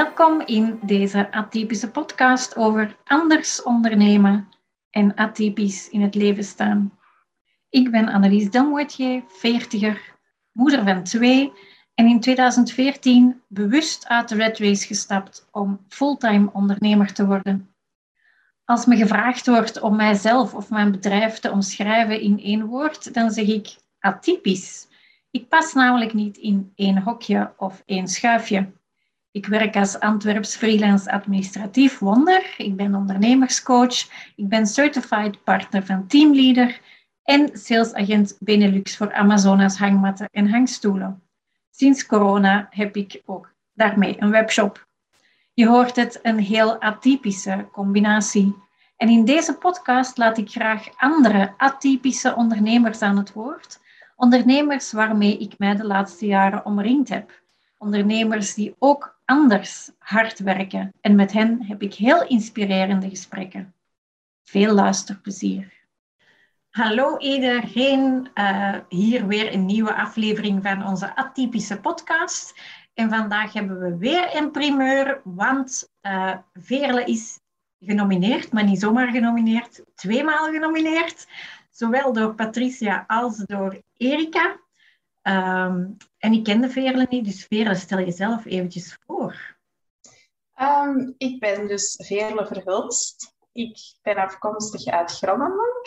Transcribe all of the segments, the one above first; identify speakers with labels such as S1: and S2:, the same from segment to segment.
S1: Welkom in deze atypische podcast over anders ondernemen en atypisch in het leven staan. Ik ben Annelies Delmoitier, veertiger, moeder van twee en in 2014 bewust uit de Red Race gestapt om fulltime ondernemer te worden. Als me gevraagd wordt om mijzelf of mijn bedrijf te omschrijven in één woord, dan zeg ik atypisch. Ik pas namelijk niet in één hokje of één schuifje. Ik werk als Antwerps freelance administratief wonder. Ik ben ondernemerscoach. Ik ben certified partner van Teamleader en salesagent Benelux voor Amazonas hangmatten en hangstoelen. Sinds corona heb ik ook daarmee een webshop. Je hoort het, een heel atypische combinatie. En in deze podcast laat ik graag andere atypische ondernemers aan het woord. Ondernemers waarmee ik mij de laatste jaren omringd heb. Ondernemers die ook anders hard werken. En met hen heb ik heel inspirerende gesprekken. Veel luisterplezier. Hallo iedereen, uh, hier weer een nieuwe aflevering van onze atypische podcast. En vandaag hebben we weer een primeur, want uh, Veerle is genomineerd, maar niet zomaar genomineerd, tweemaal genomineerd. Zowel door Patricia als door Erika. Um, en ik kende Veerle niet, dus Veerle, stel jezelf eventjes voor.
S2: Um, ik ben dus Veerle Verhulst. Ik ben afkomstig uit Groningen.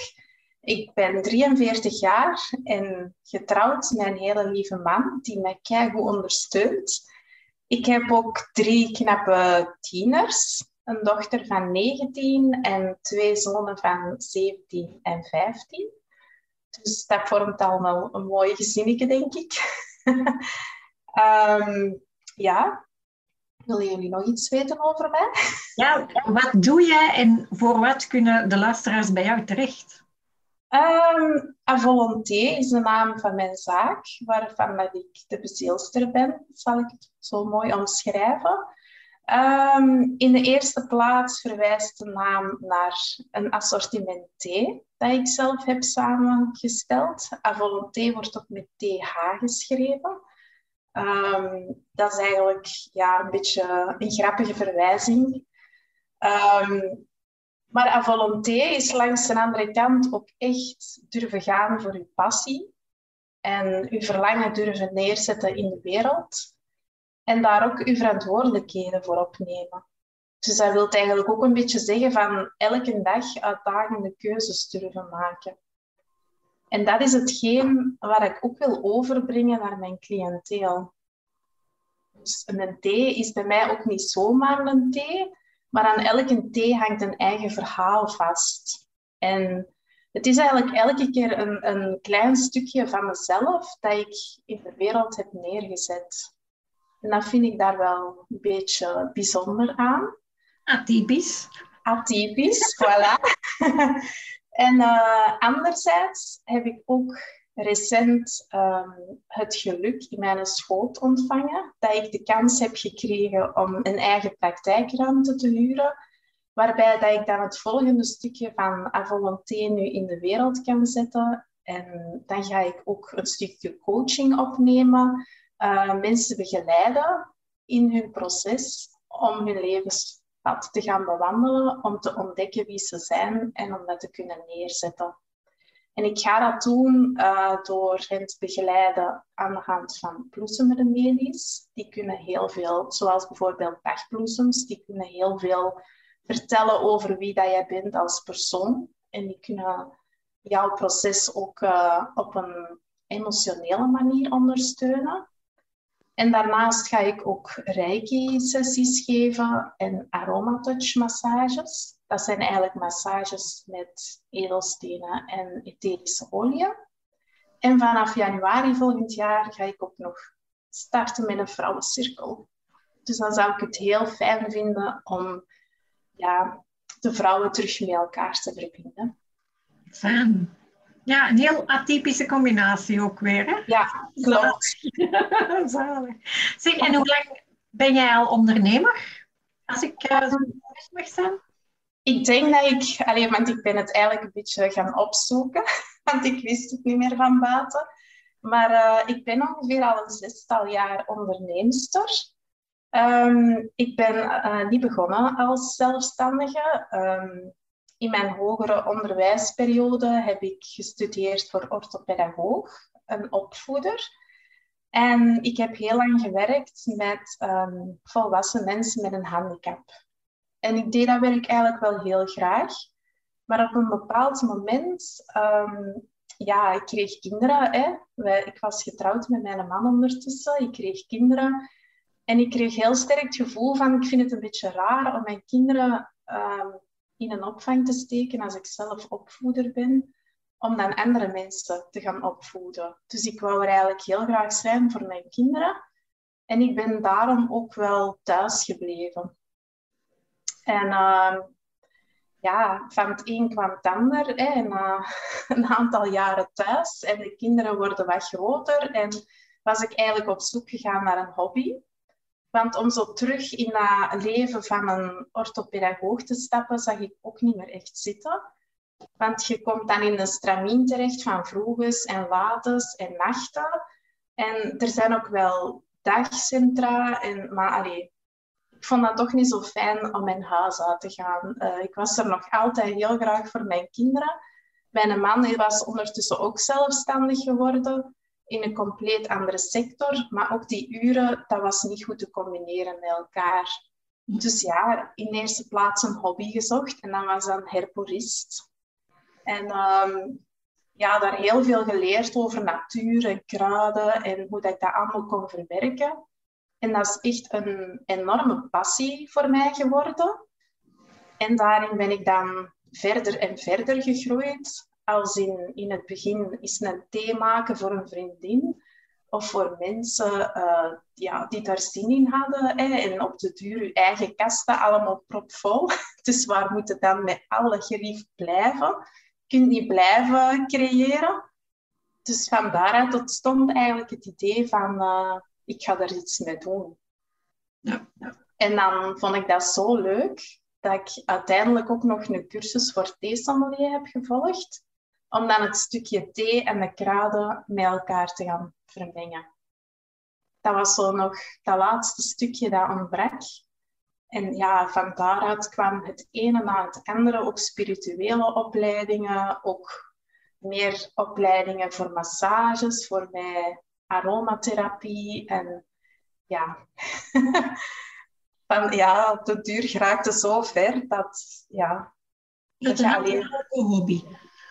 S2: Ik ben 43 jaar en getrouwd met een hele lieve man die mij goed ondersteunt. Ik heb ook drie knappe tieners. Een dochter van 19 en twee zonen van 17 en 15. Dus dat vormt al een, een mooi gezinnetje, denk ik. um, ja, willen jullie nog iets weten over mij?
S1: Ja, wat doe je en voor wat kunnen de luisteraars bij jou terecht?
S2: Um, A Volonté is de naam van mijn zaak, waarvan dat ik de bezielster ben, zal ik het zo mooi omschrijven. Um, in de eerste plaats verwijst de naam naar een assortiment thee dat ik zelf heb samengesteld. A Volonté wordt ook met TH geschreven. Um, dat is eigenlijk ja, een beetje een grappige verwijzing. Um, maar à volonté is langs de andere kant ook echt durven gaan voor uw passie. En uw verlangen durven neerzetten in de wereld. En daar ook uw verantwoordelijkheden voor opnemen. Dus dat wil eigenlijk ook een beetje zeggen van elke dag uitdagende keuzes durven maken. En dat is hetgeen waar ik ook wil overbrengen naar mijn cliënteel. Dus een thee is bij mij ook niet zomaar een thee, maar aan elke thee hangt een eigen verhaal vast. En het is eigenlijk elke keer een, een klein stukje van mezelf dat ik in de wereld heb neergezet. En dat vind ik daar wel een beetje bijzonder aan.
S1: Atypisch.
S2: Atypisch, voilà. en uh, anderzijds heb ik ook recent um, het geluk in mijn schoot ontvangen dat ik de kans heb gekregen om een eigen praktijkruimte te huren, waarbij dat ik dan het volgende stukje van A Volonté nu in de wereld kan zetten. En dan ga ik ook een stukje coaching opnemen, uh, mensen begeleiden in hun proces om hun te gaan bewandelen, om te ontdekken wie ze zijn en om dat te kunnen neerzetten. En ik ga dat doen uh, door hen te begeleiden aan de hand van bloesemremedies. Die kunnen heel veel, zoals bijvoorbeeld dagbloesems, die kunnen heel veel vertellen over wie dat jij bent als persoon. En die kunnen jouw proces ook uh, op een emotionele manier ondersteunen. En daarnaast ga ik ook reiki-sessies geven en aromatouch massages. Dat zijn eigenlijk massages met edelstenen en etherische olie. En vanaf januari volgend jaar ga ik ook nog starten met een vrouwencirkel. Dus dan zou ik het heel fijn vinden om ja, de vrouwen terug met elkaar te verbinden.
S1: Fijn. Ja, een heel atypische combinatie ook weer. Hè?
S2: Ja, klopt.
S1: Zalig. Zeg, en hoe lang ben jij al ondernemer? Als ik uh, zo mag zijn.
S2: Ik denk dat ik, alleen, want ik ben het eigenlijk een beetje gaan opzoeken, want ik wist het niet meer van buiten. Maar uh, ik ben ongeveer al een zestal jaar onderneemster. Ehm, ik ben uh, niet begonnen als zelfstandige. Ehm, in mijn hogere onderwijsperiode heb ik gestudeerd voor orthopedagoog, een opvoeder. En ik heb heel lang gewerkt met um, volwassen mensen met een handicap. En ik deed dat werk eigenlijk wel heel graag. Maar op een bepaald moment, um, ja, ik kreeg kinderen. Hè. ik was getrouwd met mijn man ondertussen. Ik kreeg kinderen. En ik kreeg heel sterk het gevoel van, ik vind het een beetje raar om mijn kinderen um, in een opvang te steken als ik zelf opvoeder ben, om dan andere mensen te gaan opvoeden. Dus ik wou er eigenlijk heel graag zijn voor mijn kinderen. En ik ben daarom ook wel thuis gebleven. En uh, ja, van het een kwam het ander. Hè, en, uh, een aantal jaren thuis en de kinderen worden wat groter. En was ik eigenlijk op zoek gegaan naar een hobby. Want om zo terug in dat leven van een orthopedagoog te stappen, zag ik ook niet meer echt zitten. Want je komt dan in een stramien terecht van vroeges en lates en nachten. En er zijn ook wel dagcentra. En, maar allee, ik vond dat toch niet zo fijn om mijn huis uit te gaan. Uh, ik was er nog altijd heel graag voor mijn kinderen. Mijn man was ondertussen ook zelfstandig geworden in een compleet andere sector. Maar ook die uren, dat was niet goed te combineren met elkaar. Dus ja, in eerste plaats een hobby gezocht en dan was dan herborist. En um, ja, daar heel veel geleerd over natuur en kruiden en hoe dat ik dat allemaal kon verwerken. En dat is echt een enorme passie voor mij geworden. En daarin ben ik dan verder en verder gegroeid als in, in het begin is een thee maken voor een vriendin of voor mensen uh, ja, die daar zin in hadden. Hè, en op de duur je eigen kasten allemaal propvol. Dus waar moet het dan met alle gerief blijven? Je kunt niet blijven creëren. Dus van daaruit ontstond eigenlijk het idee van uh, ik ga er iets mee doen. Ja, ja. En dan vond ik dat zo leuk dat ik uiteindelijk ook nog een cursus voor theesommelier heb gevolgd om dan het stukje thee en de kruiden met elkaar te gaan vermengen. Dat was zo nog dat laatste stukje dat ontbrak. En ja, van daaruit kwam het ene na het andere, ook spirituele opleidingen, ook meer opleidingen voor massages, voor mij aromatherapie en ja, van ja, de duur geraakte zo ver dat ja,
S1: dat je alleen... hobby.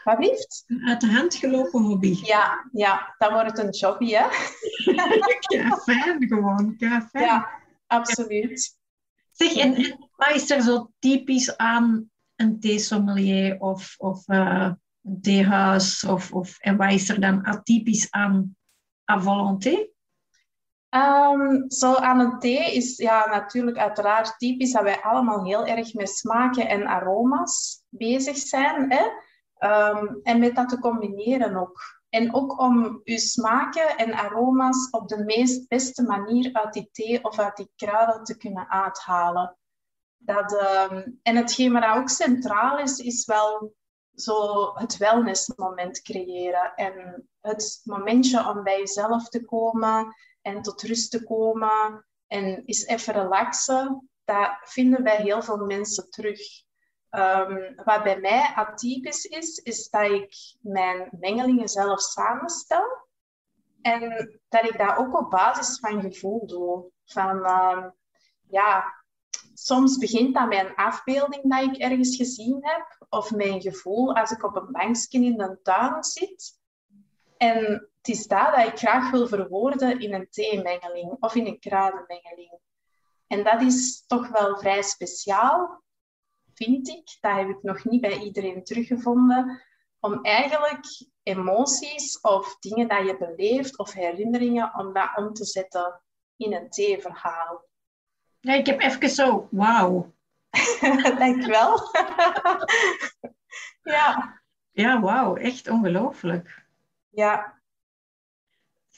S2: Wat heeft?
S1: Uit de hand gelopen hobby.
S2: Ja, ja, dan wordt het een jobby, hè?
S1: ja, fijn gewoon. Ja, fijn.
S2: ja absoluut.
S1: Zeg, en, en, wat is er zo typisch aan een theesommelier of, of uh, een theehuis? Of, of, en wat is er dan atypisch aan à volonté?
S2: Um, zo aan het thee is ja, natuurlijk uiteraard typisch dat wij allemaal heel erg met smaken en aroma's bezig zijn. Hè? Um, en met dat te combineren ook. En ook om uw smaken en aroma's op de meest beste manier uit die thee of uit die kruiden te kunnen uithalen. Dat, um, en hetgeen wat ook centraal is, is wel zo het wellnessmoment creëren. En het momentje om bij jezelf te komen en tot rust te komen en eens even relaxen. Dat vinden bij heel veel mensen terug. Um, wat bij mij atypisch is, is dat ik mijn mengelingen zelf samenstel. En dat ik dat ook op basis van gevoel doe. Van, um, ja, soms begint dat met een afbeelding dat ik ergens gezien heb. Of mijn gevoel als ik op een bankje in de tuin zit. En het is dat dat ik graag wil verwoorden in een theemengeling of in een kruidenmengeling. En dat is toch wel vrij speciaal vind ik. Dat heb ik nog niet bij iedereen teruggevonden. Om eigenlijk emoties of dingen dat je beleeft of herinneringen, om dat om te zetten in een theeverhaal.
S1: Ja, ik heb even zo, wauw.
S2: Dankjewel. ja.
S1: Ja, wauw, echt ongelooflijk.
S2: Ja.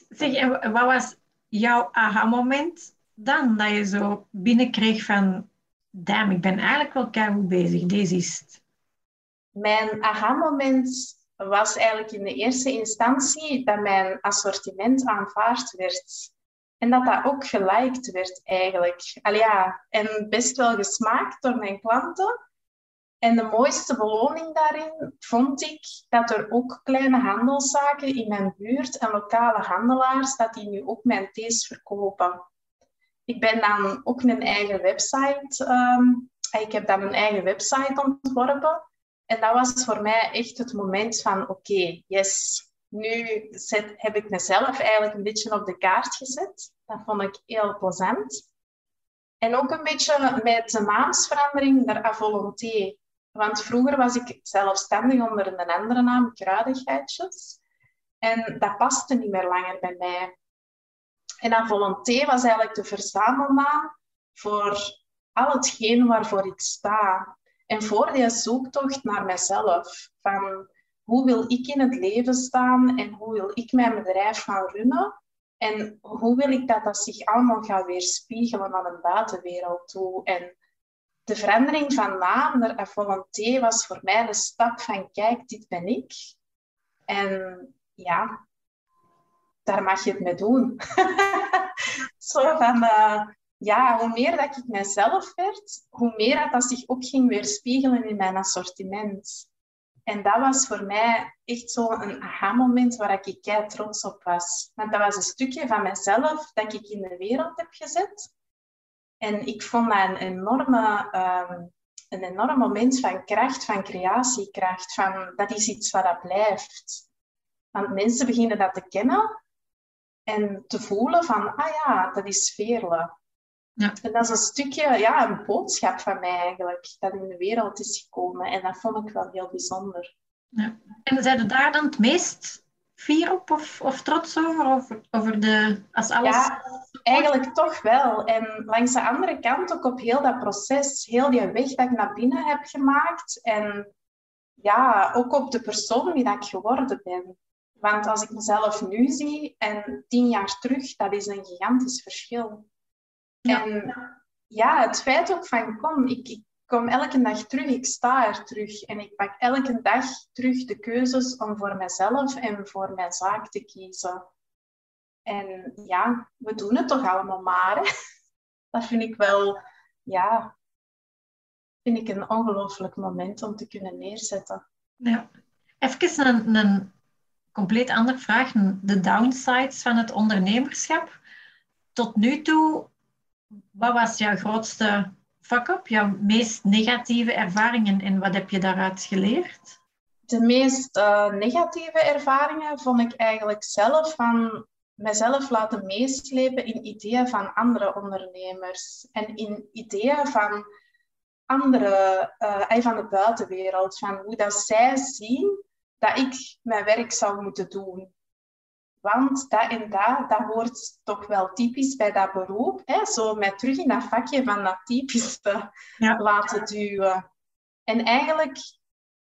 S1: Zeg, wat was jouw aha-moment dan, dat je zo binnenkreeg van damn, ik ben eigenlijk wel keihard bezig. Deze is het.
S2: Mijn aha-moment was eigenlijk in de eerste instantie dat mijn assortiment aanvaard werd. En dat dat ook geliked werd eigenlijk. Al ja, en best wel gesmaakt door mijn klanten. En de mooiste beloning daarin vond ik dat er ook kleine handelszaken in mijn buurt en lokale handelaars, dat die nu ook mijn thees verkopen. Ik ben dan ook een eigen website, um, ik heb dan een eigen website ontworpen. En dat was voor mij echt het moment van, oké, yes, nu heb ik mezelf eigenlijk een beetje op de kaart gezet. Dat vond ik heel plezant. En ook een beetje met de naamsverandering naar Avolonté. Want vroeger was ik zelfstandig onder een andere naam, Kruidigheidjes. En dat paste niet meer langer bij mij. En Avolonté was eigenlijk de verzamelnaam voor al hetgeen waarvoor ik sta. En voor die zoektocht naar mezelf. Van hoe wil ik in het leven staan en hoe wil ik mijn bedrijf gaan runnen? En hoe wil ik dat dat zich allemaal gaat weerspiegelen naar een buitenwereld toe? En de verandering van naam naar volonté was voor mij de stap van kijk, dit ben ik. En ja, daar mag je het mee doen. Zo van, uh, ja, hoe meer dat ik mezelf werd, hoe meer dat, dat zich ook ging weerspiegelen in mijn assortiment. En dat was voor mij echt zo'n aha-moment waar ik kei trots op was. Want dat was een stukje van mezelf dat ik in de wereld heb gezet. En ik vond dat een enorme, um, een enorm moment van kracht, van creatiekracht. Van, dat is iets wat dat blijft. Want mensen beginnen dat te kennen en te voelen van, ah ja, dat is Veerle. Ja. En dat is een stukje, ja, een boodschap van mij eigenlijk, dat in de wereld is gekomen. En dat vond ik wel heel bijzonder.
S1: Ja. En zijn je daar dan het meest fier op of, of trots over? Over, over de, als alles...
S2: Ja, eigenlijk toch wel. En langs de andere kant ook op heel dat proces, heel die weg dat ik naar binnen heb gemaakt. En ja, ook op de persoon die dat ik geworden ben. Want als ik mezelf nu zie en tien jaar terug, dat is een gigantisch verschil. En ja, het feit ook van, kom, ik, ik kom elke dag terug, ik sta er terug. En ik pak elke dag terug de keuzes om voor mezelf en voor mijn zaak te kiezen. En ja, we doen het toch allemaal maar. Dat vind ik wel, ja, vind ik een ongelooflijk moment om te kunnen neerzetten.
S1: Ja. Even een, een compleet andere vraag. De downsides van het ondernemerschap. Tot nu toe wat was jouw grootste fuck-up, jouw meest negatieve ervaringen en wat heb je daaruit geleerd?
S2: De meest uh, negatieve ervaringen vond ik eigenlijk zelf van mezelf laten meeslepen in ideeën van andere ondernemers en in ideeën van andere, uh, van de buitenwereld, van hoe dat zij zien dat ik mijn werk zou moeten doen. Want dat en dat, dat hoort toch wel typisch bij dat beroep. Hè? Zo met terug in dat vakje van dat typische ja. laten duwen. En eigenlijk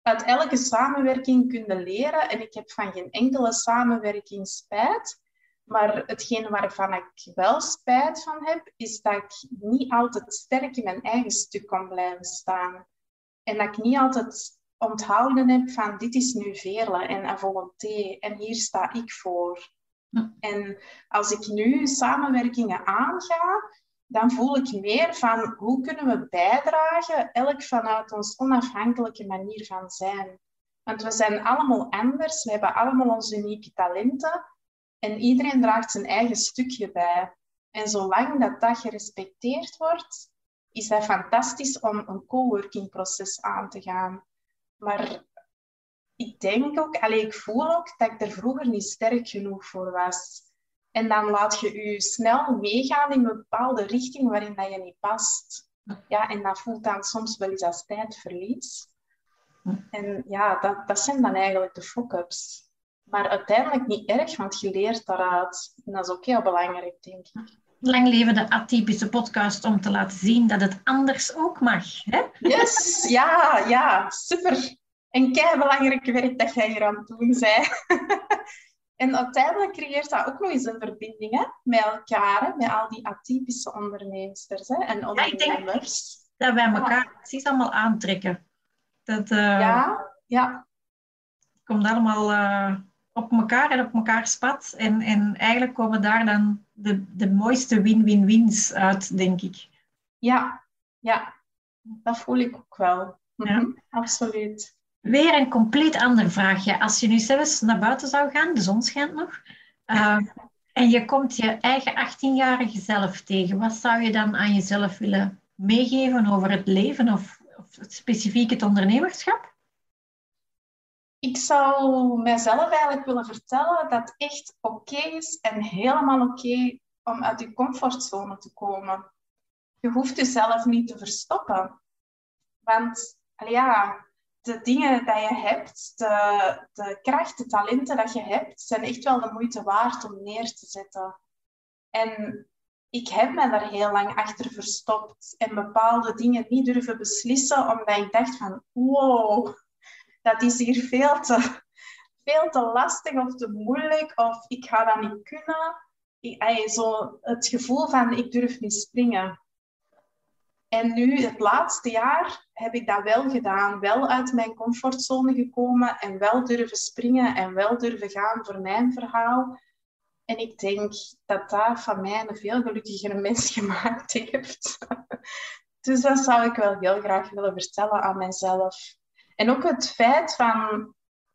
S2: uit elke samenwerking kunnen leren. En ik heb van geen enkele samenwerking spijt. Maar hetgeen waarvan ik wel spijt van heb, is dat ik niet altijd sterk in mijn eigen stuk kon blijven staan. En dat ik niet altijd onthouden heb van dit is nu Veerle en een volonté en hier sta ik voor. En als ik nu samenwerkingen aanga, dan voel ik meer van hoe kunnen we bijdragen, elk vanuit ons onafhankelijke manier van zijn. Want we zijn allemaal anders, we hebben allemaal onze unieke talenten en iedereen draagt zijn eigen stukje bij. En zolang dat dat gerespecteerd wordt, is dat fantastisch om een coworking proces aan te gaan. Maar ik denk ook, alleen ik voel ook dat ik er vroeger niet sterk genoeg voor was. En dan laat je je snel meegaan in een bepaalde richting waarin dat je niet past. Ja, en dat voelt dan soms wel eens als tijdverlies. En ja, dat, dat zijn dan eigenlijk de fuck-ups. Maar uiteindelijk niet erg, want je leert daaruit. En dat is ook heel belangrijk, denk ik.
S1: Lang leven de atypische podcast om te laten zien dat het anders ook mag. Hè?
S2: Yes, ja, ja, super. En kei belangrijk werk dat jij hier aan het doen bent. en uiteindelijk creëert dat ook nog eens een verbinding hè, met elkaar, met al die atypische ondernemers hè, en ondernemers.
S1: Ja, dat wij elkaar precies allemaal aantrekken. Dat, uh,
S2: ja, ja.
S1: komt allemaal uh, op elkaar en op elkaar pad. En, en eigenlijk komen daar dan de, de mooiste win-win-wins uit, denk ik.
S2: Ja, ja, dat voel ik ook wel. Ja. Mhm, absoluut.
S1: Weer een compleet ander vraagje. Als je nu zelfs naar buiten zou gaan, de zon schijnt nog, uh, en je komt je eigen 18-jarige zelf tegen, wat zou je dan aan jezelf willen meegeven over het leven of, of specifiek het ondernemerschap?
S2: Ik zou mijzelf eigenlijk willen vertellen dat het echt oké is en helemaal oké om uit je comfortzone te komen. Je hoeft jezelf niet te verstoppen. Want ja, de dingen die je hebt, de, de kracht, de talenten dat je hebt, zijn echt wel de moeite waard om neer te zetten. En ik heb me daar heel lang achter verstopt en bepaalde dingen niet durven beslissen, omdat ik dacht van, wow, dat is hier veel te, veel te lastig of te moeilijk, of ik ga dat niet kunnen. Ik, zo het gevoel van, ik durf niet springen. En nu, het laatste jaar, heb ik dat wel gedaan. Wel uit mijn comfortzone gekomen en wel durven springen en wel durven gaan voor mijn verhaal. En ik denk dat dat van mij een veel gelukkigere mens gemaakt heeft. Dus dat zou ik wel heel graag willen vertellen aan mezelf. En ook het feit van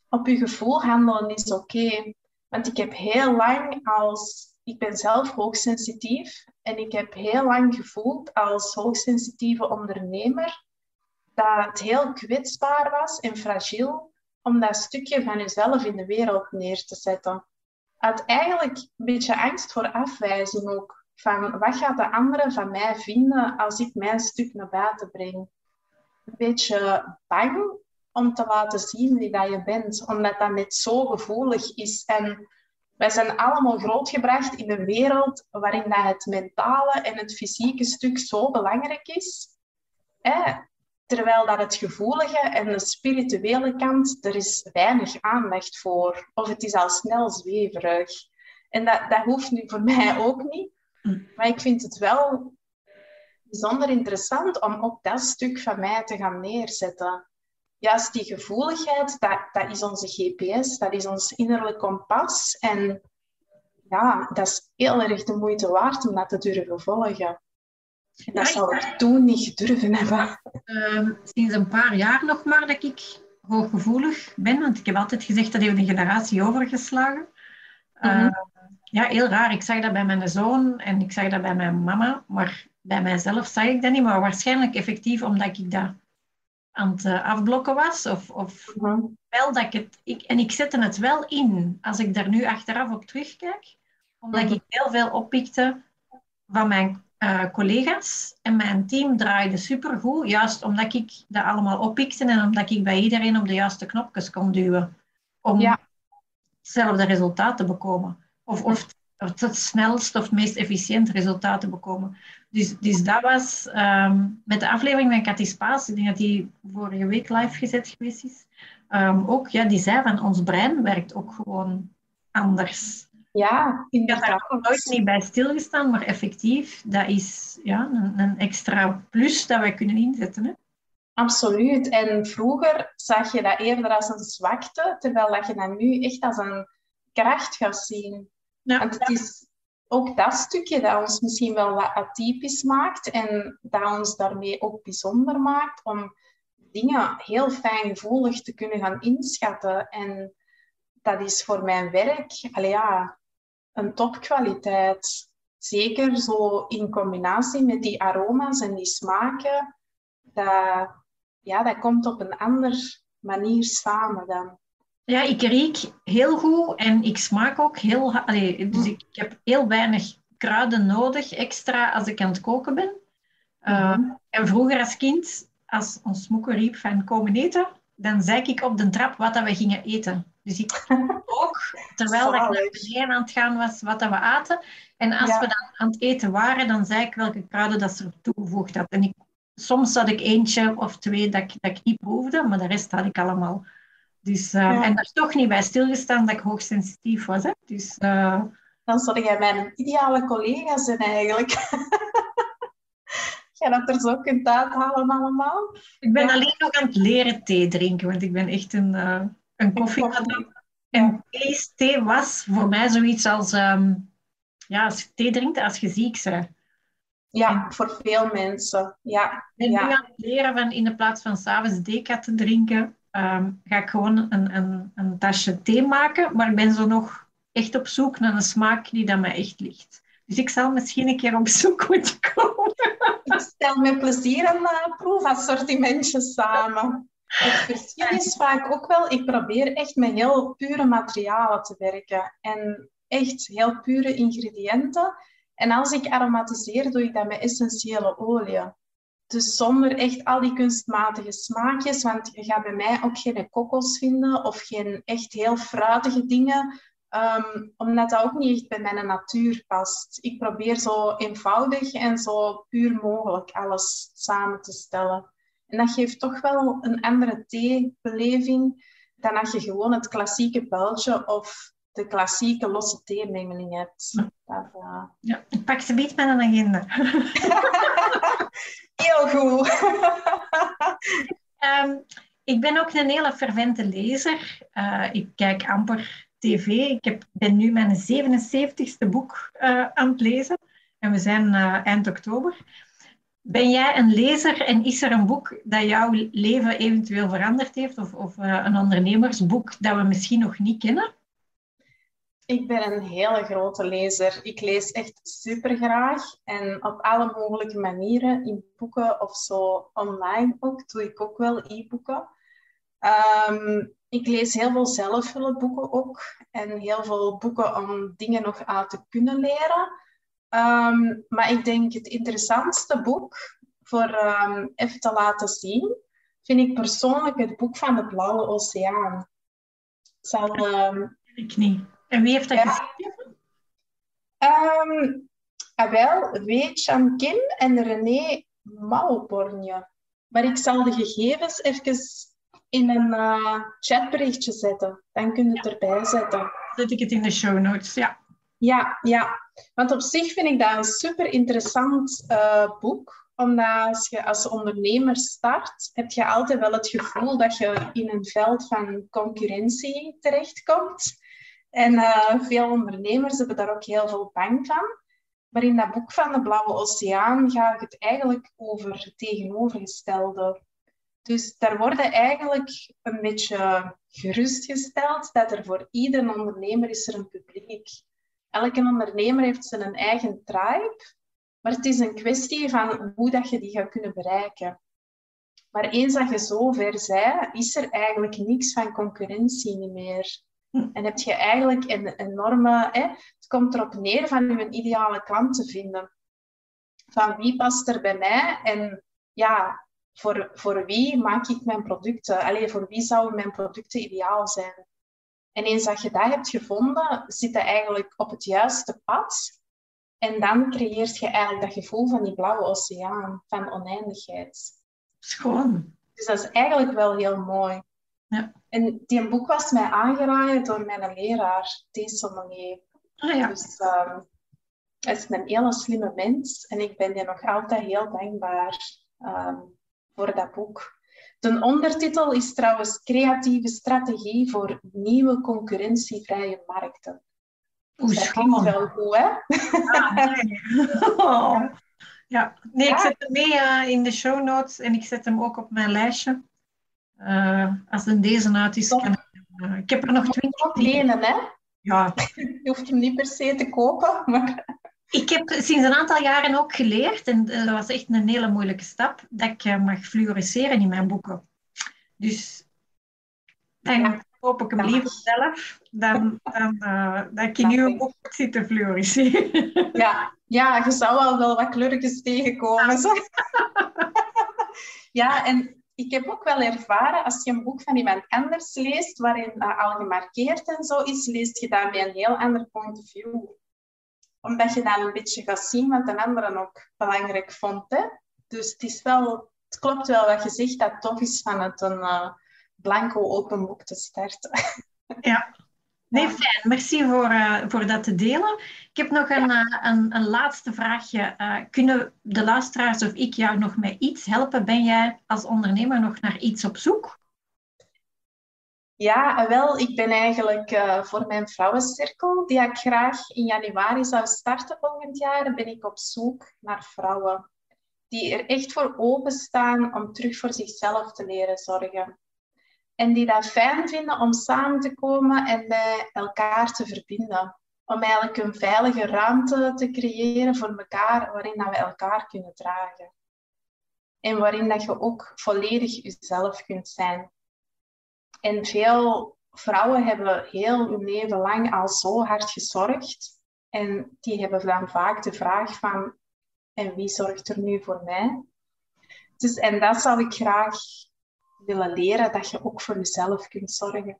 S2: op je gevoel handelen is oké. Want ik heb heel lang als... Ik ben zelf hoogsensitief en ik heb heel lang gevoeld als hoogsensitieve ondernemer dat het heel kwetsbaar was en fragiel om dat stukje van jezelf in de wereld neer te zetten. Uit eigenlijk een beetje angst voor afwijzing ook. Van wat gaat de anderen van mij vinden als ik mijn stuk naar buiten breng? Een beetje bang om te laten zien wie dat je bent, omdat dat net zo gevoelig is. En wij zijn allemaal grootgebracht in een wereld waarin dat het mentale en het fysieke stuk zo belangrijk is. Terwijl dat het gevoelige en de spirituele kant, er is weinig aandacht voor. Of het is al snel zweverig. En dat, dat hoeft nu voor mij ook niet. Maar ik vind het wel bijzonder interessant om op dat stuk van mij te gaan neerzetten juist die gevoeligheid, dat, dat is onze GPS, dat is ons innerlijk kompas. En ja, dat is heel erg de moeite waard om dat te durven volgen. En dat zou ik toen niet gedurven hebben.
S1: Uh, sinds een paar jaar nog maar dat ik hooggevoelig ben, want ik heb altijd gezegd dat heeft een generatie overgeslagen. Uh, Ja, heel raar. Ik zag dat bij mijn zoon en ik zag dat bij mijn mama, maar bij mijzelf zag ik dat niet. Maar waarschijnlijk effectief omdat ik dat aan het eh, afblokken was. Of, of mhm. wel dat ik het... Ik, en ik zette het wel in, als ik daar nu achteraf op terugkijk. Omdat mhm. ik heel veel oppikte van mijn uh, collega's. En mijn team draaide supergoed. Juist omdat ik dat allemaal oppikte. En omdat ik bij iedereen op de juiste knopjes kon duwen. Om ja. hetzelfde resultaat te bekomen. Of, of het, het snelst of het meest efficiënt resultaat te bekomen. Dus, dus dat was um, met de aflevering van Cathy Spaas, ik denk dat die vorige week live gezet geweest is, um, ook, ja, die zei van ons brein werkt ook gewoon anders.
S2: Ja,
S1: inderdaad. Ik had daar nooit niet bij stilgestaan, maar effectief, dat is ja, een, een extra plus dat wij kunnen inzetten. Hè?
S2: Absoluut. En vroeger zag je dat eerder als een zwakte, terwijl dat je dat nu echt als een kracht gaat zien. Ja. Want het is ook dat stukje dat ons misschien wel wat atypisch maakt en dat ons daarmee ook bijzonder maakt om dingen heel fijngevoelig te kunnen gaan inschatten. En dat is voor mijn werk ja, een topkwaliteit. Zeker zo in combinatie met die aroma's en die smaken. Dat, ja, dat komt op een andere manier samen dan.
S1: Ja, ik riek heel goed en ik smaak ook heel... Allee, dus ik, heb heel weinig kruiden nodig extra als ik aan het koken ben. Uh, En vroeger als kind, als ons moeke riep van komen eten, dan zei ik op de trap wat dat we gingen eten. Dus ik ook, terwijl ik naar beneden aan het gaan was, wat dat we aten. En als we dan aan het eten waren, dan zei ik welke kruiden dat ze er toegevoegd had. En ik, soms had ik eentje of twee dat ik, dat ik niet proefde, maar de rest had ik allemaal dus, uh, En daar toch niet bij stilgestaan dat ik hoogsensitief was. Hè? Dus, uh...
S2: Dan zou jij mijn ideale collega zijn eigenlijk. Jij dat er zo kunt uithalen allemaal.
S1: Ik ben alleen nog aan het leren thee drinken, want ik ben echt een, uh, een koffie En thee was voor mij zoiets als, ehm, ja, als je thee drinkt, als je ziek bent.
S2: Ja, voor veel mensen. Ja.
S1: Ik ben
S2: ja.
S1: nu aan het leren van in de plaats van s'avonds deca te drinken, ehm, ga ik gewoon een, een, een tasje thee maken. Maar ik ben zo nog echt op zoek naar een smaak die dat mij echt ligt. Dus ik zal misschien een keer op zoek moeten komen.
S2: Ik stel met plezier een uh, proefassortimentje samen. Het verschil is vaak ook wel, ik probeer echt met heel pure materialen te werken. En echt heel pure ingrediënten. En als ik aromatiseer, doe ik dat met essentiële olie. Dus zonder echt al die kunstmatige smaakjes, want je gaat bij mij ook geen kokos vinden of geen echt heel fruitige dingen, um, omdat dat ook niet echt bij mijn natuur past. Ik probeer zo eenvoudig en zo puur mogelijk alles samen te stellen. En dat geeft toch wel een andere theebeleving dan als je gewoon het klassieke beltje of de klassieke losse theemengeling hebt. Dat, uh...
S1: Ja, ik pak ze beetje met een agenda.
S2: Heel goed.
S1: um, ik ben ook een hele fervente lezer. Uh, ik kijk amper tv. Ik heb, ben nu mijn 77ste boek uh, aan het lezen. En we zijn eind oktober. Ben jij een lezer en is er een boek dat jouw leven eventueel veranderd heeft? Of, of een ondernemersboek dat we misschien nog niet kennen?
S2: Ik ben een hele grote lezer. Ik lees echt super graag en op alle mogelijke manieren in boeken of zo online ook. Doe ik ook wel e-boeken. Um, ik lees heel veel zelfhulpboeken ook en heel veel boeken om dingen nog uit te kunnen leren. Um, maar ik denk het interessantste boek voor um, even te laten zien, vind ik persoonlijk het boek van de Blauwe Oceaan.
S1: Zal, ik niet. En wie heeft dat ja. geschreven?
S2: Um, ah, wel, Chan Kim en René Mauborgne. Maar ik zal de gegevens even in een uh, chatberichtje zetten. Dan kun je het erbij zetten.
S1: Zet ik het in de show notes, ja.
S2: Ja, ja. Want op zich vind ik dat een super interessant uh, boek. Omdat als je als ondernemer start, heb je altijd wel het gevoel dat je in een veld van concurrentie terechtkomt. En uh, veel ondernemers hebben daar ook heel veel bang van. Maar in dat boek van de Blauwe Oceaan gaat het eigenlijk over het tegenovergestelde. Dus daar worden eigenlijk een beetje gerustgesteld dat er voor ieder ondernemer is er een publiek. Elke ondernemer heeft zijn eigen tribe, maar het is een kwestie van hoe dat je die gaat kunnen bereiken. Maar eens dat je zo ver bent, is er eigenlijk niks van concurrentie meer. En heb je eigenlijk een enorme... Hè, het komt erop neer van je ideale klant te vinden. Van wie past er bij mij? En ja, voor, voor wie maak ik mijn producten? Allee, voor wie zouden mijn producten ideaal zijn? En eens dat je dat hebt gevonden, zit je eigenlijk op het juiste pad. En dan creëert je eigenlijk dat gevoel van die blauwe oceaan, van oneindigheid.
S1: Schoon.
S2: Dus dat is eigenlijk wel heel mooi.
S1: Ja.
S2: En die boek was mij aangeraden door mijn leraar, T. Sommelier.
S1: Ah, ja.
S2: Dus um, hij is een hele slimme mens en ik ben je nog altijd heel dankbaar um, voor dat boek. De ondertitel is trouwens Creatieve strategie voor nieuwe concurrentievrije markten.
S1: Oeh,
S2: dat klinkt wel goed, hè?
S1: Ah, nee. oh. Ja, nee, ik zet hem mee uh, in de show notes en ik zet hem ook op mijn lijstje. Uh, als een deze uit is, kan ik uh, Ik heb er nog twintig.
S2: Lenen, hè?
S1: Ja.
S2: Je hoeft hem niet per se te kopen, maar...
S1: Ik heb sinds een aantal jaren ook geleerd, en dat was echt een hele moeilijke stap, dat ik mag fluoresceren in mijn boeken. Dus dan ja. koop ik hem liever zelf dan, dan uh, dat ik in uw boek zit te fluoresceren.
S2: Ja. ja, je zou wel wel wat kleurtjes tegenkomen. Zo. ja, en ik heb ook wel ervaren, als je een boek van iemand anders leest, waarin dat al gemarkeerd en zo is, leest je daar met een heel ander point of view omdat je dan een beetje gaat zien wat een anderen ook belangrijk vond. Hè? Dus het, is wel, het klopt wel wat je zegt, dat het tof is van het een uh, blanco open boek te starten.
S1: Ja. Nee, fijn. Merci voor, uh, voor dat te delen. Ik heb nog een, ja. uh, een, een, laatste vraagje. kunnen de luisteraars of ik jou nog met iets helpen? Ben jij als ondernemer nog naar iets op zoek?
S2: Ja, wel, ik ben eigenlijk uh, voor mijn vrouwencirkel, die ik graag in januari zou starten volgend jaar, ben ik op zoek naar vrouwen die er echt voor openstaan om terug voor zichzelf te leren zorgen. En die dat fijn vinden om samen te komen en bij elkaar te verbinden. Om eigenlijk een veilige ruimte te creëren voor elkaar, waarin dat we elkaar kunnen dragen. En waarin dat je ook volledig jezelf kunt zijn. En veel vrouwen hebben heel hun leven lang al zo hard gezorgd. En die hebben dan vaak de vraag van, en wie zorgt er nu voor mij? Dus, en dat zou ik graag willen leren, dat je ook voor jezelf kunt zorgen.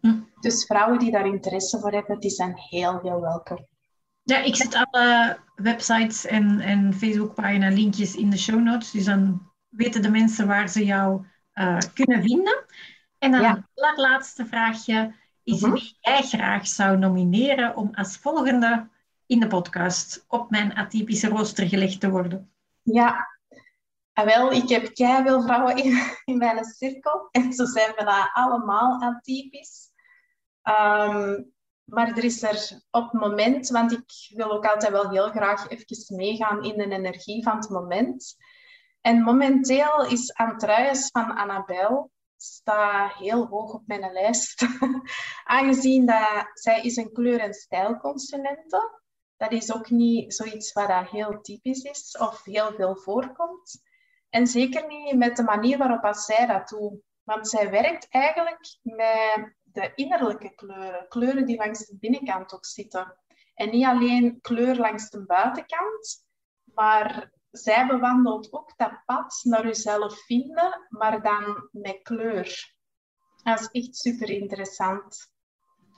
S2: Hm. Dus vrouwen die daar interesse voor hebben, die zijn heel, heel welkom.
S1: Ja, ik zet alle websites en, en Facebookpagina linkjes in de show notes. Dus dan weten de mensen waar ze jou uh, kunnen vinden. En dan ja. het vraagje is mhm. wie jij graag zou nomineren om als volgende in de podcast op mijn atypische rooster gelegd te worden.
S2: Ja, ah, wel, ik heb veel vrouwen in, in mijn cirkel en zo zijn we allemaal atypisch. Um, maar er is er op het moment, want ik wil ook altijd wel heel graag even meegaan in de energie van het moment. En momenteel is Antruis van Annabel staat heel hoog op mijn lijst. Aangezien dat zij is een kleur- en stijlconsulente. Dat is ook niet zoiets wat heel typisch is of heel veel voorkomt. En zeker niet met de manier waarop zij dat doet. Want zij werkt eigenlijk met de innerlijke kleuren. Kleuren die langs de binnenkant ook zitten. En niet alleen kleur langs de buitenkant, maar zij bewandelt ook dat pad naar jezelf vinden, maar dan met kleur. Dat is echt super interessant.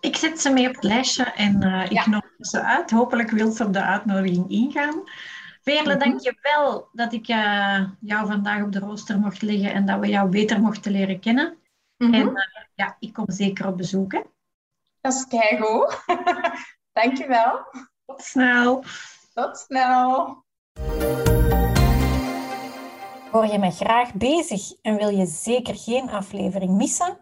S1: Ik zet ze mee op het lijstje en uh, ik nodig ze uit. Hopelijk wil ze op de uitnodiging ingaan. Veerle, mm dank je wel dat ik uh, jou vandaag op de rooster mocht leggen en dat we jou beter mochten leren kennen. Mhm. En uh, ja, ik kom zeker op bezoek. Hè.
S2: Dat is keigoed. dank je wel.
S1: Tot snel.
S2: Tot snel.
S1: Hoor je mij graag bezig en wil je zeker geen aflevering missen?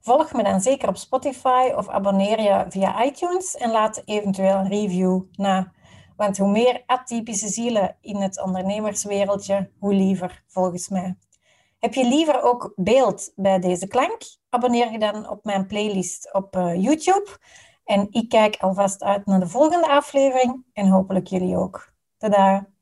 S1: Volg me dan zeker op Spotify of abonneer je via iTunes en laat eventueel een review na. Want hoe meer atypische zielen in het ondernemerswereldje, hoe liever volgens mij. Heb je liever ook beeld bij deze klank? Abonneer je dan op mijn playlist op uh, YouTube. En ik kijk alvast uit naar de volgende aflevering en hopelijk jullie ook. Tada!